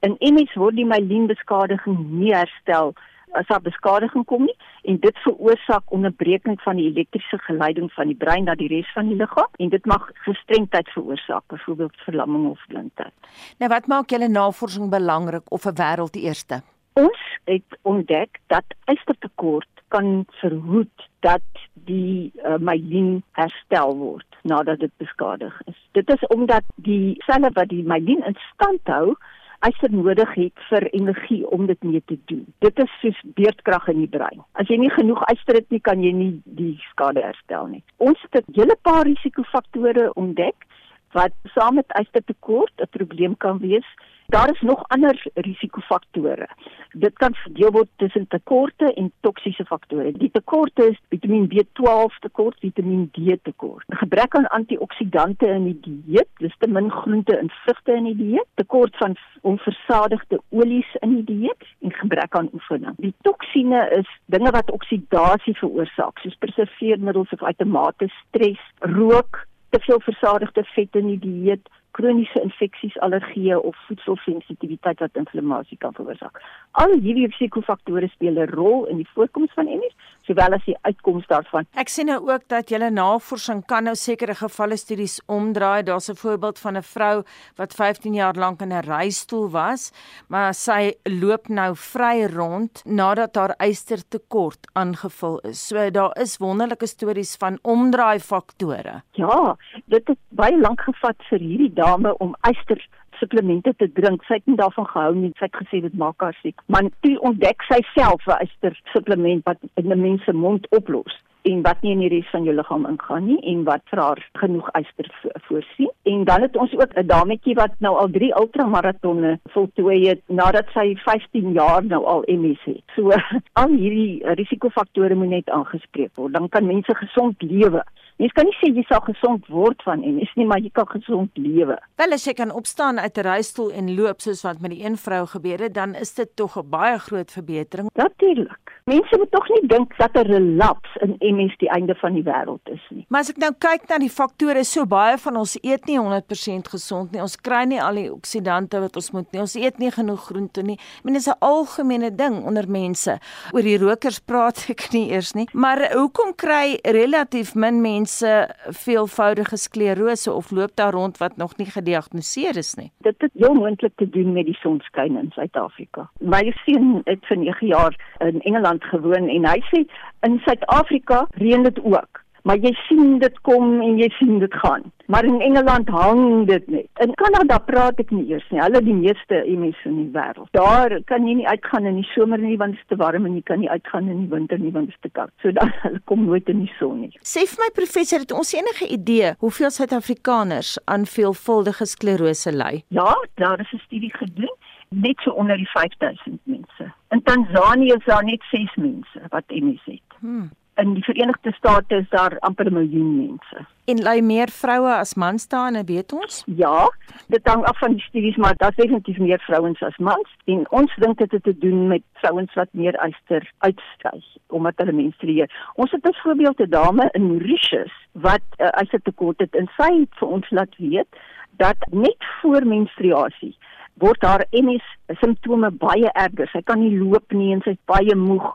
In MS word die myelienbeskadiging nie herstel as daar beskadiging kom nie en dit veroorsaak onderbreking van die elektriese geleiding van die brein na die res van die liggaam en dit mag gestremdheid veroorsaak, byvoorbeeld verlamming of blindheid. Nou wat maak julle navorsing belangrik of 'n wêreld die eerste? Ons het ontdek dat ystertekort kan verhoed dat die uh, myelien herstel word nadat dit beskadig is. Dit is omdat die selle wat die myelien in stand hou, yster nodig het vir energie om dit mee te doen. Dit is soos beerdkrag in die brein. As jy nie genoeg yster het nie, kan jy nie die skade herstel nie. Ons het 'n hele paar risikofaktore ontdek wat saam met ystertekort 'n probleem kan wees Daar is nog ander risikofaktore. Dit kan verdeel word tussen tekorte en toksiese faktore. Die tekorte is Vitamiin B12 tekort, Vitamiin D tekort. Gebrek aan antioksidante in die dieet, dis te min groente en vrugte in die dieet, tekort van onversadigde olies in die dieet en gebrek aan oefening. Die toksine is dinge wat oksidasie veroorsaak, soos preserveermiddels of outomate stres, rook, te veel versadigde vette in die dieet, kroniese infeksies, allergieë of voedselsensitiwiteit wat inflammasie kan veroorsaak. Al hierdie risikofaktore speel 'n rol in die voorkoms van MS, sowel as die uitkoms daarvan. Ek sien nou ook dat julle navorsing kan nou sekere gevalle studies omdraai. Daar's 'n voorbeeld van 'n vrou wat 15 jaar lank in 'n reistool was, maar sy loop nou vry rond nadat haar ystertekort aangevul is. So daar is wonderlike stories van omdraai faktore. Ja, dit het baie lank gevat vir hierdie dame om yster supplemente te drink. Sy het nie daarvan gehou nie. Sy het gesê dit maak haar siek. Maar toe ontdek sy self 'n yster supplement wat in 'n mens se mond oplos en wat nie in die res van jou liggaam ingaan nie en wat vir haar genoeg yster voorsien. En dan het ons ook 'n dametjie wat nou al 3 ultramaratonne voltooi het nadat sy 15 jaar nou al MS het. So al hierdie risikofaktore moet net aangespreek word. Dan kan mense gesond lewe. Mens kan nie sê jy sal gesond word van MS nie, maar jy kan gesond lewe. Wel as jy kan opstaan uit 'n reistool en loop soos wat met die een vrou gebeur het, dan is dit tog 'n baie groot verbetering. Natuurlik. Mense moet tog nie dink dat 'n relaps in MS die einde van die wêreld is nie. Maar as ek nou kyk na die faktore, so baie van ons eet nie 100% gesond nie. Ons kry nie al die oksidante wat ons moet nie. Ons eet nie genoeg groente nie. Ek meen dis 'n algemene ding onder mense. Oor die rokers praat ek nie eers nie. Maar hoekom kry relatief min mense mense veelvoudige sklerose of loop daar rond wat nog nie gediagnoseer is nie. Dit het heel moontlik te doen met die sonskyn in Suid-Afrika. My seun het vir 9 jaar in Engeland gewoon en hy sê in Suid-Afrika reën dit ook maar jy sien dit kom en jy sien dit gaan. Maar in Engeland hang dit net. In Kanada praat ek nie eers nie. Hulle die meeste MS in die wêreld. Daar kan jy nie uitgaan in die somer nie want dit is te warm en jy kan nie uitgaan in die winter nie want dit is te koud. So dan hulle kom nooit in die son nie. Sê vir my professor, het ons enige idee hoeveel Suid-Afrikaners aan veelvuldige sklerose ly? Ja, daar is 'n studie gedoen net so onder die 5000 mense. In Tansanië is daar net 6 mense wat MS het. Hmm in die Verenigde State is daar amper 'n miljoen mense. En ly meer vroue as mans daar, weet ons? Ja, dit hang af van die studies, maar daar's definitief meer vrouens as mans. En ons dink dit het te doen met vrouens wat meer yster uitstyg omdat hulle menstrueer. Ons het byvoorbeeld 'n dame in Mauritius wat uh, yster tekort het en sy het vir ons laat weet dat net voor menstruasie word haar MS simptome baie erger. Sy kan nie loop nie en sy's baie moeg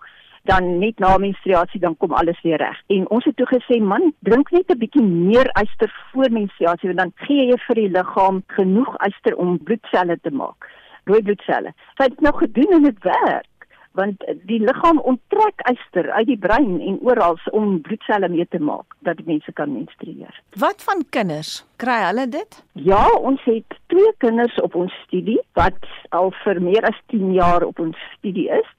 dan net na menstruasie dan kom alles weer reg. En ons het toe gesê man, drink net 'n bietjie meer yster voor menstruasie want dan gee jy vir die liggaam genoeg yster om bloedselle te maak, rooi bloedselle. Sy het nou gedoen en dit werk. want die liggaam onttrek yster uit die brein en oral om bloedselle mee te maak dat mense kan menstrueer. Wat van kinders? Kry hulle dit? Ja, ons het twee kinders op ons studie wat al vir meer as 10 jaar op ons studie is.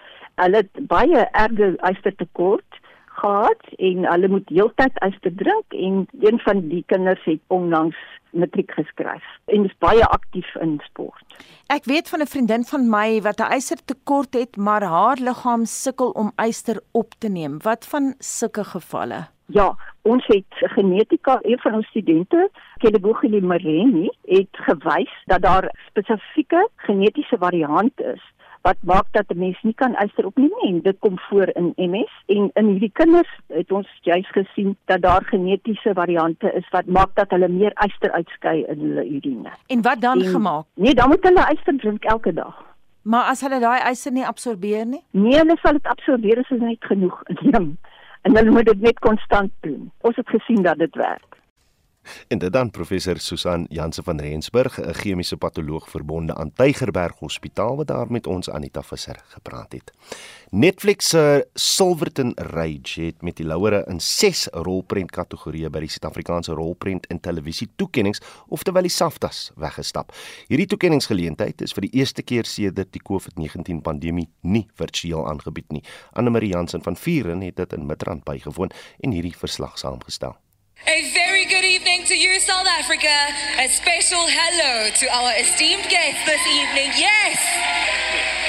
Hulle het baie erge ystertekort gehad en hulle moet heeltyd yster drink en een van die kinders het onlangs matriek geskryf en is baie aktief in sport. Ek weet van 'n vriendin van my wat 'n ystertekort het, maar haar liggaam sukkel om yster op te neem. Wat van sulke gevalle? Ja, ons het genetika, een van ons studente, Kelebogile Mareni, het gewys dat daar spesifieke genetiese variant is wat maak dat 'n mens nie kan yster opneem nie. Dit kom voor in MS en in hierdie kinders het ons juis gesien dat daar genetiese variante is wat maak dat hulle meer yster uitskei in hulle urine. En wat dan en, gemaak? Nee, dan moet hulle yster drink elke dag. Maar as hulle daai yster nie absorbeer nie? Nee, hulle sal dit absorbeer as hulle net genoeg neem. En hulle moet dit net konstant doen. Ons het gesien dat dit werk. En dit dan professor Susan Janse van Rensburg, 'n chemiese patoloog verbonde aan Tygerberg Hospitaal wat daar met ons Anita Visser gepraat het. Netflix se Silverton Rage het met die louere in 6 rolprent kategorieë by die Suid-Afrikaanse rolprent en televisie toekenninge, oftewel die SAFTAs, weggestap. Hierdie toekenningsgeleentheid is vir die eerste keer sedert die COVID-19 pandemie nie virtueel aangebied nie. Anne Marie Jansen van Vuren het dit in Midrand bygewoon en hierdie verslag saamgestel. A to you, South Africa. A special hello to our esteemed guests this evening. Yes!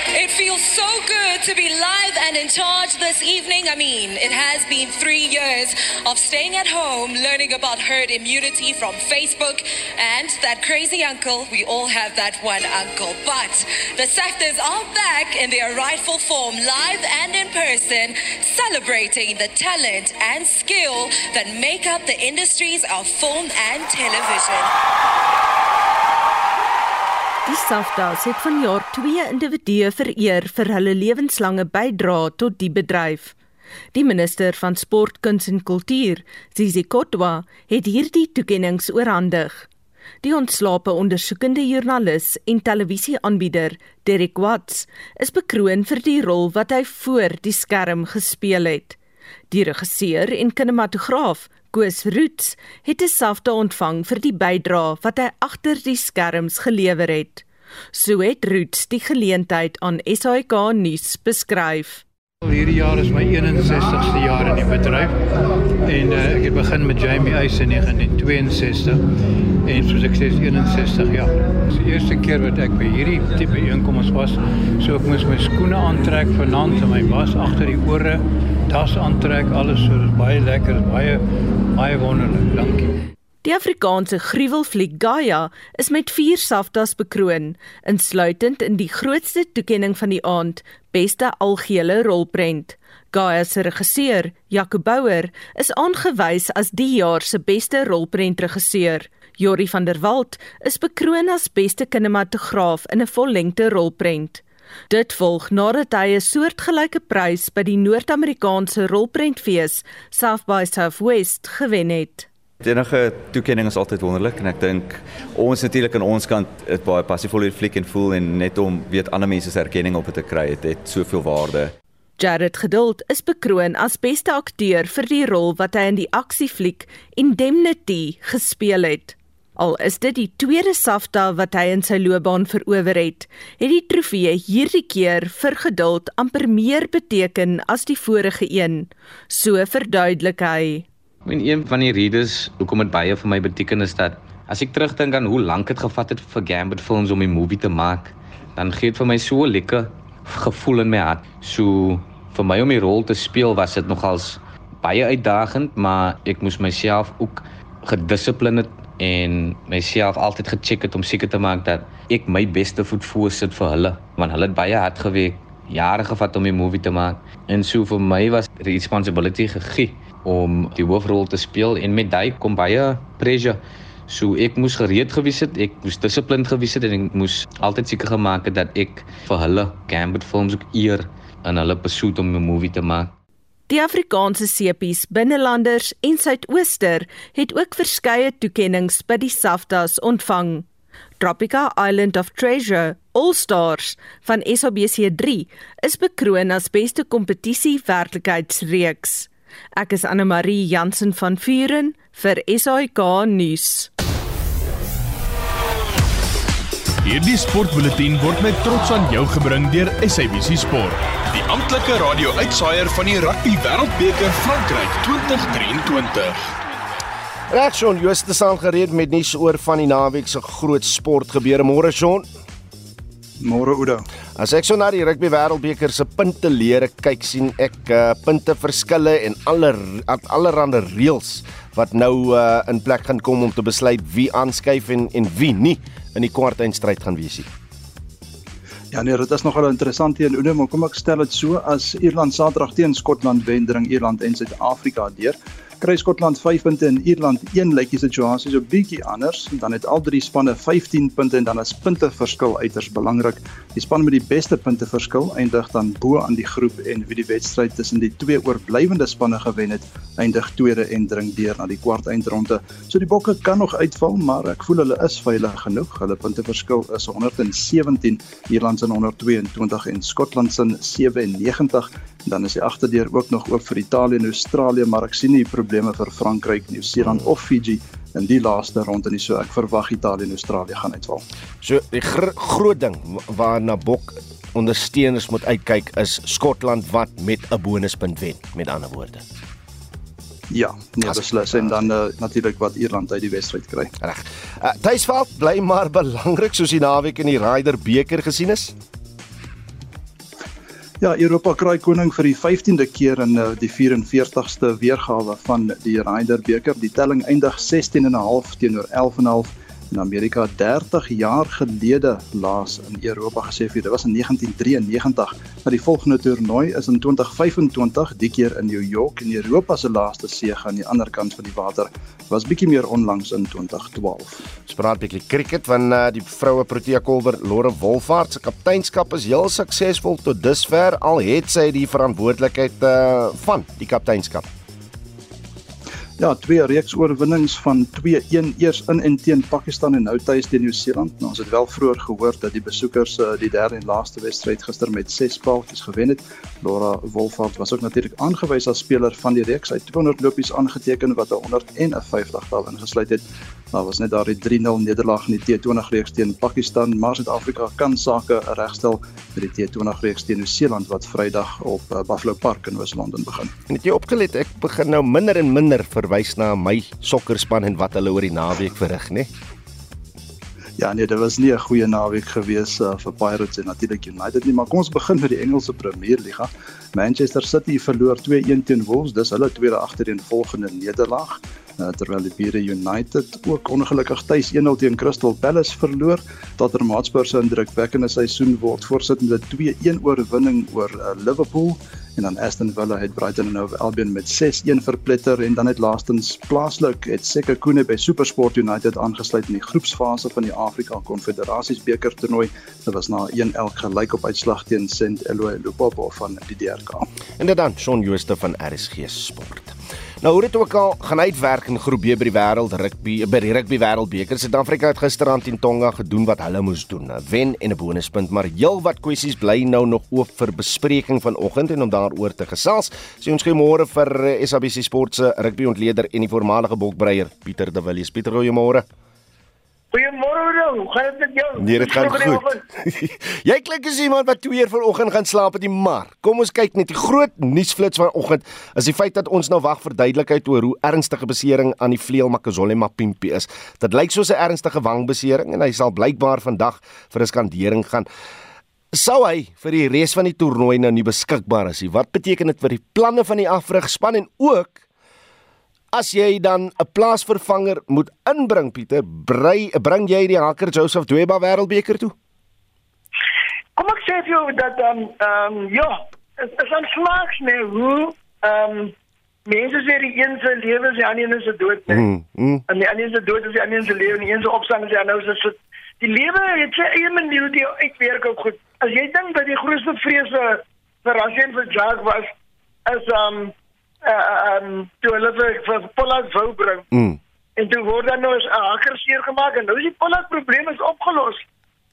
It feels so good to be live and in charge this evening. I mean, it has been three years of staying at home, learning about herd immunity from Facebook, and that crazy uncle. We all have that one uncle. But the SAFTAs are back in their rightful form, live and in person, celebrating the talent and skill that make up the industries of film and television. Die SAFTAs het vanjaar twee individue vereer vir hulle lewenslange bydrae tot die bedryf. Die minister van Sport, Kuns en Kultuur, Zizi Kotwa, het hierdie toekenninge oorhandig. Die ontslape ondersoekende joernalis en televisieaanbieder, Derek Watts, is bekroon vir die rol wat hy voor die skerm gespeel het. Die regisseur en kinematograaf, Koos Roots het 'n safte ontvang vir die bydrae wat hy agter die skerms gelewer het. So het Roots die geleentheid aan SAK nuus beskryf. Hierdie jaar is my 61ste jaar in die bedryf en uh, ek het begin met Jamie Eis in 1962 en soos ek sê 61 jaar. Dis die eerste keer wat ek by hierdie tipe inkomens was. So ek moes my skoene aantrek vanaand en my was agter die ore tas aantrek, alles so, dit is baie lekker, baie baie wonderlik. Dankie. Die Afrikaanse gruwelfliek Gaia is met 4 SAFTAs bekroon, insluitend in die grootste toekenning van die aand, beste algehele rolprent. Gaia se regisseur, Jaco Bouwer, is aangewys as die jaar se beste rolprentregisseur. Jorie van der Walt is bekroon as beste kinematograaf in 'n vollengte rolprent. Dit volg nadat hy 'n soortgelyke prys by die Noord-Amerikaanse rolprentfees South by Southwest gewen het. Enige toekenning is altyd wonderlik en ek dink ons natuurlik aan ons kant het baie passievol hier fliek en voel en net om weet ander mense se erkenning op te kry het, het soveel waarde. Jared Geduld is bekroon as beste akteur vir die rol wat hy in die aksiefliek Indemnity gespeel het. Al is dit die tweede SAFTA wat hy in sy loopbaan verower het, het die trofee hierdie keer vir geduld amper meer beteken as die vorige een. So verduidelik hy. Ek meen een van die redes hoekom dit baie vir my beteken is dat as ek terugdink aan hoe lank dit gevat het vir Gambit Films om 'n movie te maak, dan gee dit vir my so 'n lekker gevoel in my hart. So vir my om die rol te speel was dit nogals baie uitdagend, maar ek moes myself ook gedissiplineerd en myself altyd gecheck het om seker te maak dat ek my beste voet voorsit vir hulle want hulle het baie hard gewerk jare gevat om 'n movie te maak. En so vir my was die responsibility gegee om die hoofrol te speel en met daai kom baie pressure. So ek moes gereed gewees het ek moes dissiplined gewees het en ek moes altyd seker gemaak het dat ek vir hulle Gambit Films ook eer in hulle besoek om 'n movie te maak Die Afrikaanse sepies binnelanders en suidooster het ook verskeie toekenninge by die SAFTAs ontvang. Tropica Island of Treasure All Stars van SABC3 is bekroon as beste kompetisie werklikheidsreeks. Ek is Anne Marie Jansen van Vuren vir SAK nuus. Hierdie sportbulletin word met trots aan jou gebring deur SABC Sport, die amptelike radio-uitsaier van die Rugby Wêreldbeker Frankryk 2023. Regson Jooste saam gereed met nuus oor van die naweek se groot sportgebeure. Môre Sean. Môre Oudo. As ek so na die Rugby Wêreldbeker se punte leer kyk, sien ek uh, punte verskille en aller allerhande reëls wat nou uh, in plek gaan kom om te besluit wie aanskuif en en wie nie in die kwartfinale gaan wees nie. Ja nee, dit is nogal interessant hier in Oude, maar kom ek stel dit so as Ierland Saterdag teen Skotland wen, dring Ierland en Suid-Afrika deur kry Skotland 5 punte en Ierland 1 lyk die situasie so bietjie anders. Dan het al drie spanne 15 punte en dan is punte verskil uiters belangrik. Die span met die beste punte verskil eindig dan bo aan die groep en wie die wedstryd tussen die twee oorblywende spanne gewen het, eindig tweede en dring deur na die kwart eindronde. So die bokke kan nog uitval, maar ek voel hulle is veilig genoeg. Hulle punte verskil is 117, Ierland se 122 en Skotland se 97. Dan is die agterdeur ook nog oop vir Italië en Australië, maar ek sien nie probleme vir Frankryk, Nieu-Seeland of Fiji in die laaste ronde nie. So ek verwag Italië en Australië gaan uitval. So die gr groot ding waarna Bok ondersteuners moet uitkyk is Skotland wat met 'n bonuspunt wen, met ander woorde. Ja, nee, beslis en dan uh, natuurlik wat Ierland uit die wedstryd kry. Reg. Uh, Tuisveld bly maar belangrik soos die naweek in die Ryder beker gesien is. Ja, Europa kry koning vir die 15de keer in uh, die 44ste weergawe van die Ryder beker. Die telling eindig 16.5 teenoor 11.5 in Amerika 30 jaar gelede laas in Europa gesê vir dit was in 1993 maar die volgende toernooi is in 2025 die keer in New York en Europa se laaste sege aan die ander kant van die water. Was bietjie meer onlangs in 2012 Spraak bietjie cricket van uh, die vroue Protea kolwer Lore Wolfhard se kapteinskap is heel suksesvol tot dusver. Al het sy die verantwoordelikheid uh, van die kapteinskap Ja, twee reeks oorwinnings van 2-1 eers in en teen Pakistan en nou tuis teen Nieu-Seeland. Nou ons het wel vroeër gehoor dat die besoekers uh, die derde en laaste wedstryd gister met 6 paaltjies gewen het. Laura Wolfhard was ook natuurlik aangewys as speler van die reeks. Sy het 200 lopies aangeteken wat 'n 150 tal ingesluit het. Daar was net daardie 3-0 nederlaag in die T20 reeks teen Pakistan, maar Suid-Afrika kan sake regstel met die T20 reeks teen Nieu-Seeland wat Vrydag op uh, Buffalo Park in Oos-London begin. En het jy opgelet ek begin nou minder en minder verwys na my sokkerspan en wat hulle oor die naweek verrig, né? Ja nee, dit was nie 'n goeie naweek gewees uh, vir Pirates en natuurlik United nie, maar kom ons begin met die Engelse Premier Liga. Manchester City verloor 2-1 teen Wolves, dis hulle tweede agtereenvolgende nederlaag. Uh, terwyl die Bure United ook ongelukkig tuis 1-0 teen Crystal Palace verloor, Tottenham Hotspur se indrukwekkende seisoen word voortsit met 'n 2-1 oorwinning oor uh, Liverpool en dan Aston Villa het Brighton en Hove Albion met 6-1 verpletter en dan het laastens plaaslik het Sekhukhune by SuperSport United aangesluit in die groepsfase van die Afrika Konfederasies beker toernooi. Dit was na 1-1 gelyk op uitslag teen St Eloi Lupopo van die DRK. En dit dan Shaun Jooste van RSG Sport. Nou hoe dit ook al gaan uitwerk in groep B by die wêreld rugby by die rugby wêreldbeker. Suid-Afrika het gisterand teen Tonga gedoen wat hulle moes doen, 'n wen en 'n bonuspunt, maar heelwat kwessies bly nou nog oop vir bespreking vanoggend en om daaroor te gesels. Sê ons goeiemôre vir SABC Sport se rugbiontleder en die voormalige bokbreier Pieter de Villiers. Pieter, goeiemôre. Goeiemôre, hoe gaan dit met jou? Nee, dit gaan goed. jy klink as iemand wat 2 uur vanoggend gaan slaap het, maar kom ons kyk net die groot nuusflits vanoggend is die feit dat ons nou wag vir duidelikheid oor hoe ernstige besering aan die vleuel Makazole Mapimpi is. Dit lyk soos 'n ernstige wangbesering en hy sal blykbaar vandag vir 'n skandering gaan. Sou hy vir die res van die toernooi nou nie beskikbaar is nie. Wat beteken dit vir die planne van die afrigspan en ook as jy dan 'n plaasvervanger moet inbring Pieter, bring bring jy die Hakker Joseph Dweba Wêreldbeker toe? Kom ek sê vir jou dat dan um, ehm um, ja, is is aan slags nee hoe ehm um, mense sê die een se lewe is die ander se dood nee. Mm, mm. En die ander se dood is die ander se lewe en die een se opstaan is die ander se so die lewe het sy eie manier die uitwerk ook goed. As jy dink dat die grootste vrese vir Rasien vir Jag was is um uh, um toe hulle vir, vir Pollard wou bring. Mm. En toe word dan nou 'n haker seer gemaak en nou is die pollat probleem is opgelos.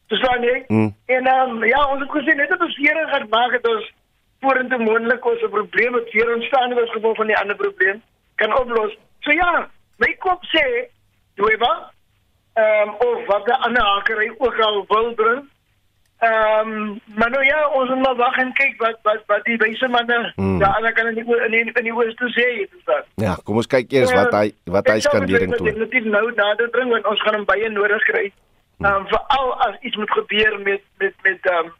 Dis dan nie. Mm. En um, ja, ons het gesê net 'n besering gaan maak het ons vorentoe moontlik ons 'n probleem wat weer ontstaan het as gevolg van die ander probleem kan oplos. So ja, my kop sê, Dweba, ehm um, of wat die ander hakery ook al wil bring. Ehm um, maar nou ja, ons moet maar wag en kyk wat wat wat die wyse manne mm. daar aan kan in die in die, in die ooste sê het dan. Ja, kom ons kyk eers wat hy wat hy skandering doen. Dit is nou nader bring want ons gaan hom baie nodig kry. Mm. Ehm um, veral as iets moet gebeur met met met ehm um,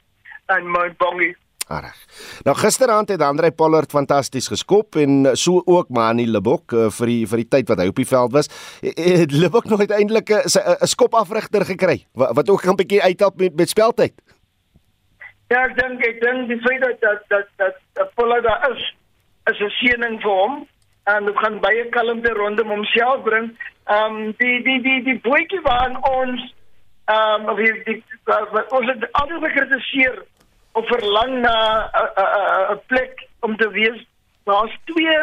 en my bongie. Reg. Nou gisteraand het Andre Pollard fantasties geskop en so ook Manny Lebok uh, vir die vir die tyd wat hy op die veld was. Het Lebok nog uiteindelik 'n skop afrigter gekry wat, wat ook 'n bietjie uithelp met met speeltyd. Ja, ek dink ek dink die feit dat dat dat dat, dat Pollard daar is is 'n seëning vir hom en dit gaan baie kalmte rondom homself bring. Ehm um, die die die die boetjie waar ons ehm um, die, die, die ons het altyd gekritiseer of verlang na 'n plek om te wees. Daar's twee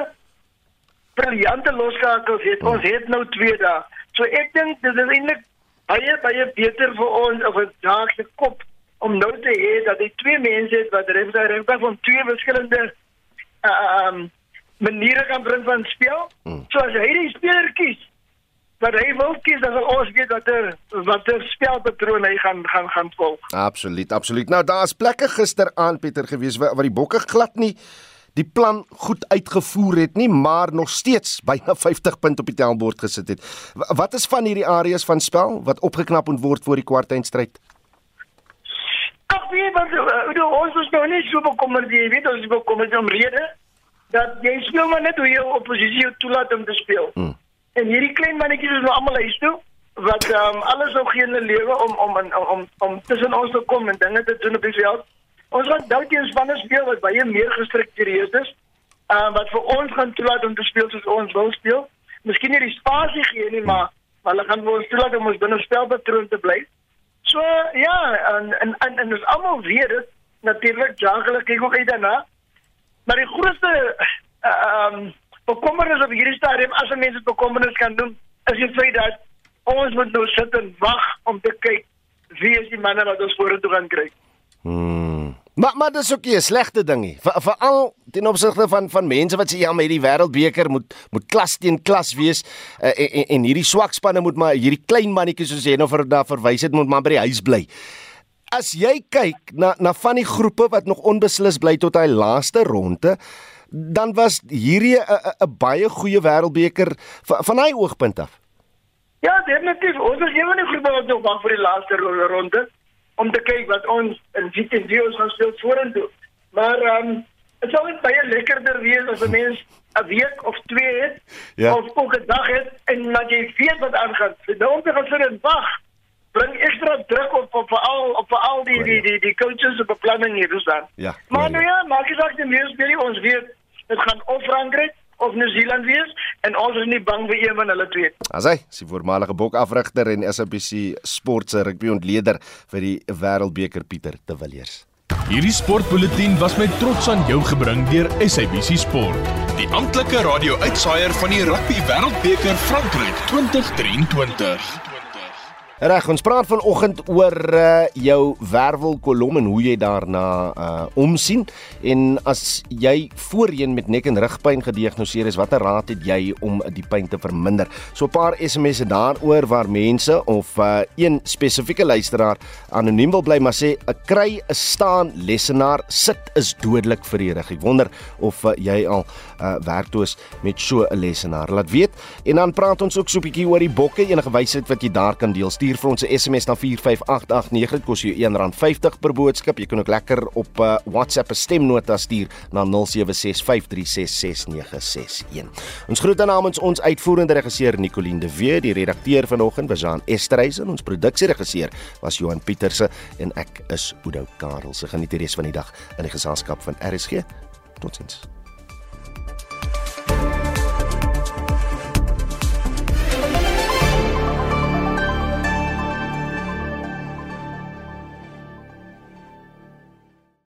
briljante loskakels het. Ons het nou twee daar. So ek dink dit is eintlik baie baie beter vir ons of 'n daagse kop om nou te hê dat die twee mense het wat regtig regtig van twee verskillende ehm um, maniere kan bring van speel. Hmm. So as hy die speler kies wat hy wil kies dan sal ons weet dat er wat er spelpatroon hy gaan gaan gaan volg. Absoluut, absoluut. Nou daar's plekke gisteraand Pieter gewees waar, waar die bokke glad nie die plan goed uitgevoer het nie, maar nog steeds byna 50 punt op die tellbord gesit het. Wat is van hierdie areas van spel wat opgeknap moet word vir die kwartfinale? Maar uh, ons is nou nie so bekommerd jy weet ons is bekommerd om rede dat jy speel maar net hoe jy oppositie toelaat om te speel. Hmm. En hierdie klein mannetjies is nou almal huis toe wat um, alles sou gee in die lewe om om om om om tussen ons te kom en dinge te doen op die veld. Ons gaan dalk eens spanne speel wat baie meer gestruktureerd is. Ehm uh, wat vir ons gaan toelaat om te speel soos ons wil speel. Miskien nie die spasie gee nie, maar maar hulle gaan ons toelaat om ons binne spelpatroon te bly. So ja, en en en, en ons almal weet dit natuurlik jaglik kyk ook uit daarna. Maar die grootste ehm um, bekommernis op hierdie stadium as 'n mens dit bekommernis kan doen, is die feit dat ons moet nou sit en wag om te kyk wie is die manne wat ons vorentoe gaan kry. Hmm. Maar maar dis ook 'n slegte ding nie. Veral ten opsigte van van mense wat sê ja, met die wêreldbeker moet moet klas teen klas wees uh, en, en en hierdie swak spanne moet maar hierdie klein mannetjies soos jy nou vir daar verwys het moet maar by die huis bly. As jy kyk na na van die groepe wat nog onbeslis bly tot hy laaste ronde, dan was hierdie 'n baie goeie wêreldbeker van hy oogpunt af. Ja, definitief. Ons is een van die groepe wat nog wag vir die laaste ronde om te kyk wat ons in GTV gaan speel vorentoe. Maar ehm um, dit sou net baie lekkerder wees as 'n mens 'n week of twee het ja. of ook 'n dag het en dat jy weet wat aangaan. Nou om te gaan sit en wag bring ekstra druk op op veral op veral die die die die coaches op beplanning hier dus dan. Ja. Maar nou ja, maak jy dalk die mees baie ons weet dit gaan of Frankryk of Nieu-Seeland wees en ons is nie bang vir een van hulle twee. As hy, sy voormalige bokafrigter en SABC Sport se rugby ontleder vir die Wêreldbeker Pieter de Villiers. Hierdie sportbulletin was met trots aan jou gebring deur SABC Sport, die amptelike radio-uitsaaier van die Rugby Wêreldbeker Frankryk 2023. Reg, ons praat vanoggend oor uh, jou wervelkolom en hoe jy daarna uh omsien en as jy voorheen met nek en rugpyn gediagnoseer is, watter raad het jy om die pyn te verminder? So 'n paar SMS'e daaroor waar mense of uh een spesifieke luisteraar anoniem wil bly maar sê 'n kry 'n staan lesenaar sit is dodelik vir die rug. Ek wonder of uh, jy al uh werktoes met so 'n lesenaar. Laat weet en dan praat ons ook so 'n bietjie oor die bokke enige wysheid wat jy daar kan deel. Stuur vir ons 'n SMS na 45889. Dit kos jou R1.50 per boodskap. Jy kan ook lekker op uh, WhatsApp 'n stemnota stuur na 0765366961. Ons groet namens ons uitvoerende regisseur Nicoline de Wet, die redakteur vanoggend was Jean Estreisen, ons produksieregisseur was Johan Pieterse en ek is Oudo Karel. Se geniet die res van die dag in die geselskap van RSG. Totsiens.